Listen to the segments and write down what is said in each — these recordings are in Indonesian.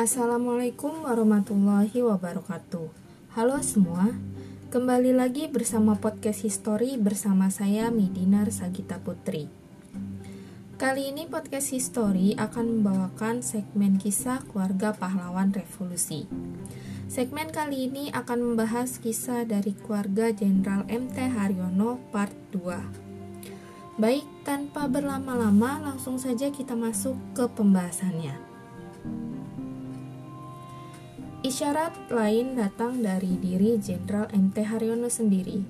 Assalamualaikum warahmatullahi wabarakatuh. Halo semua, kembali lagi bersama podcast History bersama saya Midinar Sagita Putri. Kali ini podcast History akan membawakan segmen kisah keluarga pahlawan revolusi. Segmen kali ini akan membahas kisah dari keluarga Jenderal MT Haryono part 2. Baik, tanpa berlama-lama langsung saja kita masuk ke pembahasannya. Isyarat lain datang dari diri Jenderal MT Haryono sendiri.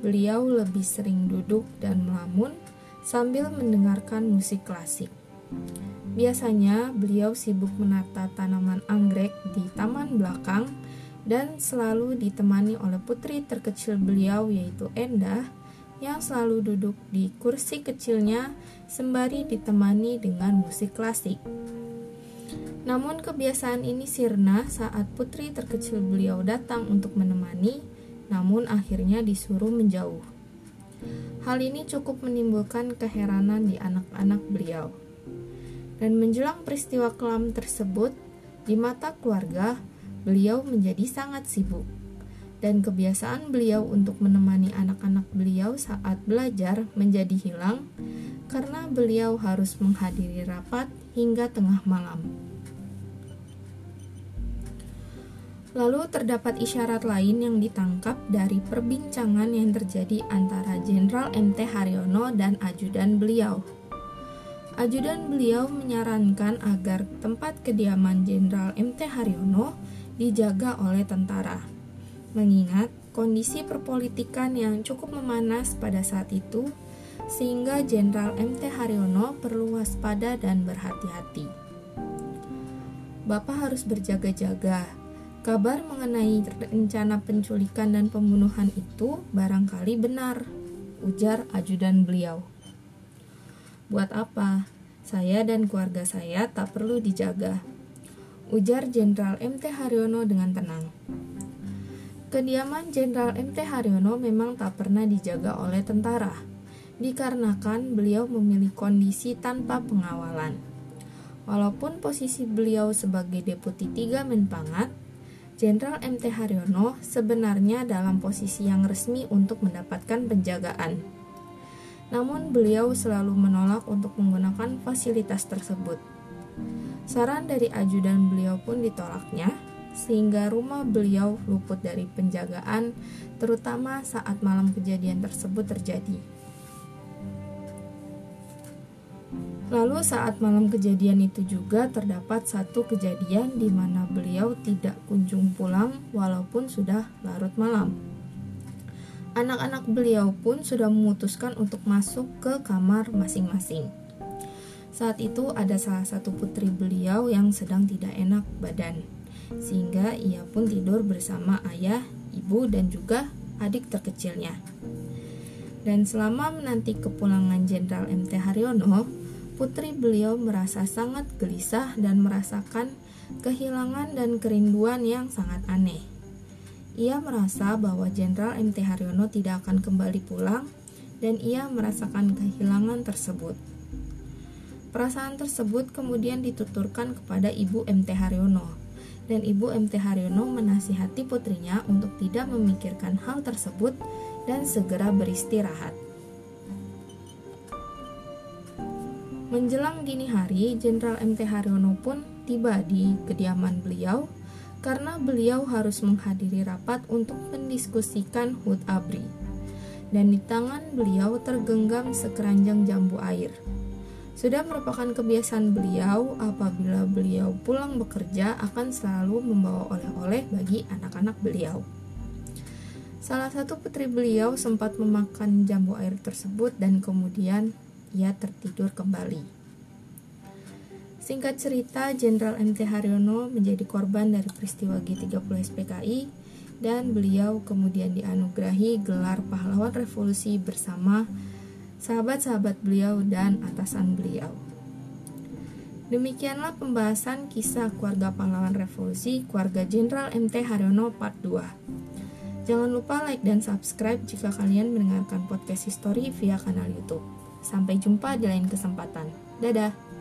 Beliau lebih sering duduk dan melamun sambil mendengarkan musik klasik. Biasanya beliau sibuk menata tanaman anggrek di taman belakang dan selalu ditemani oleh putri terkecil beliau yaitu Endah yang selalu duduk di kursi kecilnya sembari ditemani dengan musik klasik. Namun kebiasaan ini sirna saat putri terkecil beliau datang untuk menemani, namun akhirnya disuruh menjauh. Hal ini cukup menimbulkan keheranan di anak-anak beliau. Dan menjelang peristiwa kelam tersebut, di mata keluarga, beliau menjadi sangat sibuk. Dan kebiasaan beliau untuk menemani anak-anak beliau saat belajar menjadi hilang karena beliau harus menghadiri rapat hingga tengah malam. Lalu terdapat isyarat lain yang ditangkap dari perbincangan yang terjadi antara Jenderal MT Haryono dan ajudan beliau. Ajudan beliau menyarankan agar tempat kediaman Jenderal MT Haryono dijaga oleh tentara. Mengingat kondisi perpolitikan yang cukup memanas pada saat itu, sehingga Jenderal MT Haryono perlu waspada dan berhati-hati. Bapak harus berjaga-jaga, Kabar mengenai rencana penculikan dan pembunuhan itu barangkali benar, ujar ajudan beliau. Buat apa? Saya dan keluarga saya tak perlu dijaga, ujar Jenderal MT Haryono dengan tenang. Kediaman Jenderal MT Haryono memang tak pernah dijaga oleh tentara, dikarenakan beliau memilih kondisi tanpa pengawalan. Walaupun posisi beliau sebagai Deputi Tiga Menpangat, Jenderal MT Haryono sebenarnya dalam posisi yang resmi untuk mendapatkan penjagaan. Namun beliau selalu menolak untuk menggunakan fasilitas tersebut. Saran dari ajudan beliau pun ditolaknya, sehingga rumah beliau luput dari penjagaan, terutama saat malam kejadian tersebut terjadi. Lalu saat malam kejadian itu juga terdapat satu kejadian di mana beliau tidak kunjung pulang walaupun sudah larut malam. Anak-anak beliau pun sudah memutuskan untuk masuk ke kamar masing-masing. Saat itu ada salah satu putri beliau yang sedang tidak enak badan, sehingga ia pun tidur bersama ayah, ibu, dan juga adik terkecilnya. Dan selama menanti kepulangan Jenderal MT Haryono, putri beliau merasa sangat gelisah dan merasakan kehilangan dan kerinduan yang sangat aneh. Ia merasa bahwa Jenderal MT Haryono tidak akan kembali pulang dan ia merasakan kehilangan tersebut. Perasaan tersebut kemudian dituturkan kepada Ibu MT Haryono dan Ibu MT Haryono menasihati putrinya untuk tidak memikirkan hal tersebut dan segera beristirahat. Menjelang dini hari, Jenderal MT Haryono pun tiba di kediaman beliau karena beliau harus menghadiri rapat untuk mendiskusikan HUT ABRI. Dan di tangan beliau tergenggam sekeranjang jambu air. Sudah merupakan kebiasaan beliau apabila beliau pulang bekerja akan selalu membawa oleh-oleh bagi anak-anak beliau. Salah satu putri beliau sempat memakan jambu air tersebut dan kemudian ia tertidur kembali. Singkat cerita, Jenderal MT Haryono menjadi korban dari peristiwa G30 SPKI dan beliau kemudian dianugerahi gelar pahlawan revolusi bersama sahabat-sahabat beliau dan atasan beliau. Demikianlah pembahasan kisah keluarga pahlawan revolusi keluarga Jenderal MT Haryono part 2. Jangan lupa like dan subscribe jika kalian mendengarkan podcast history via kanal YouTube. Sampai jumpa di lain kesempatan. Dadah.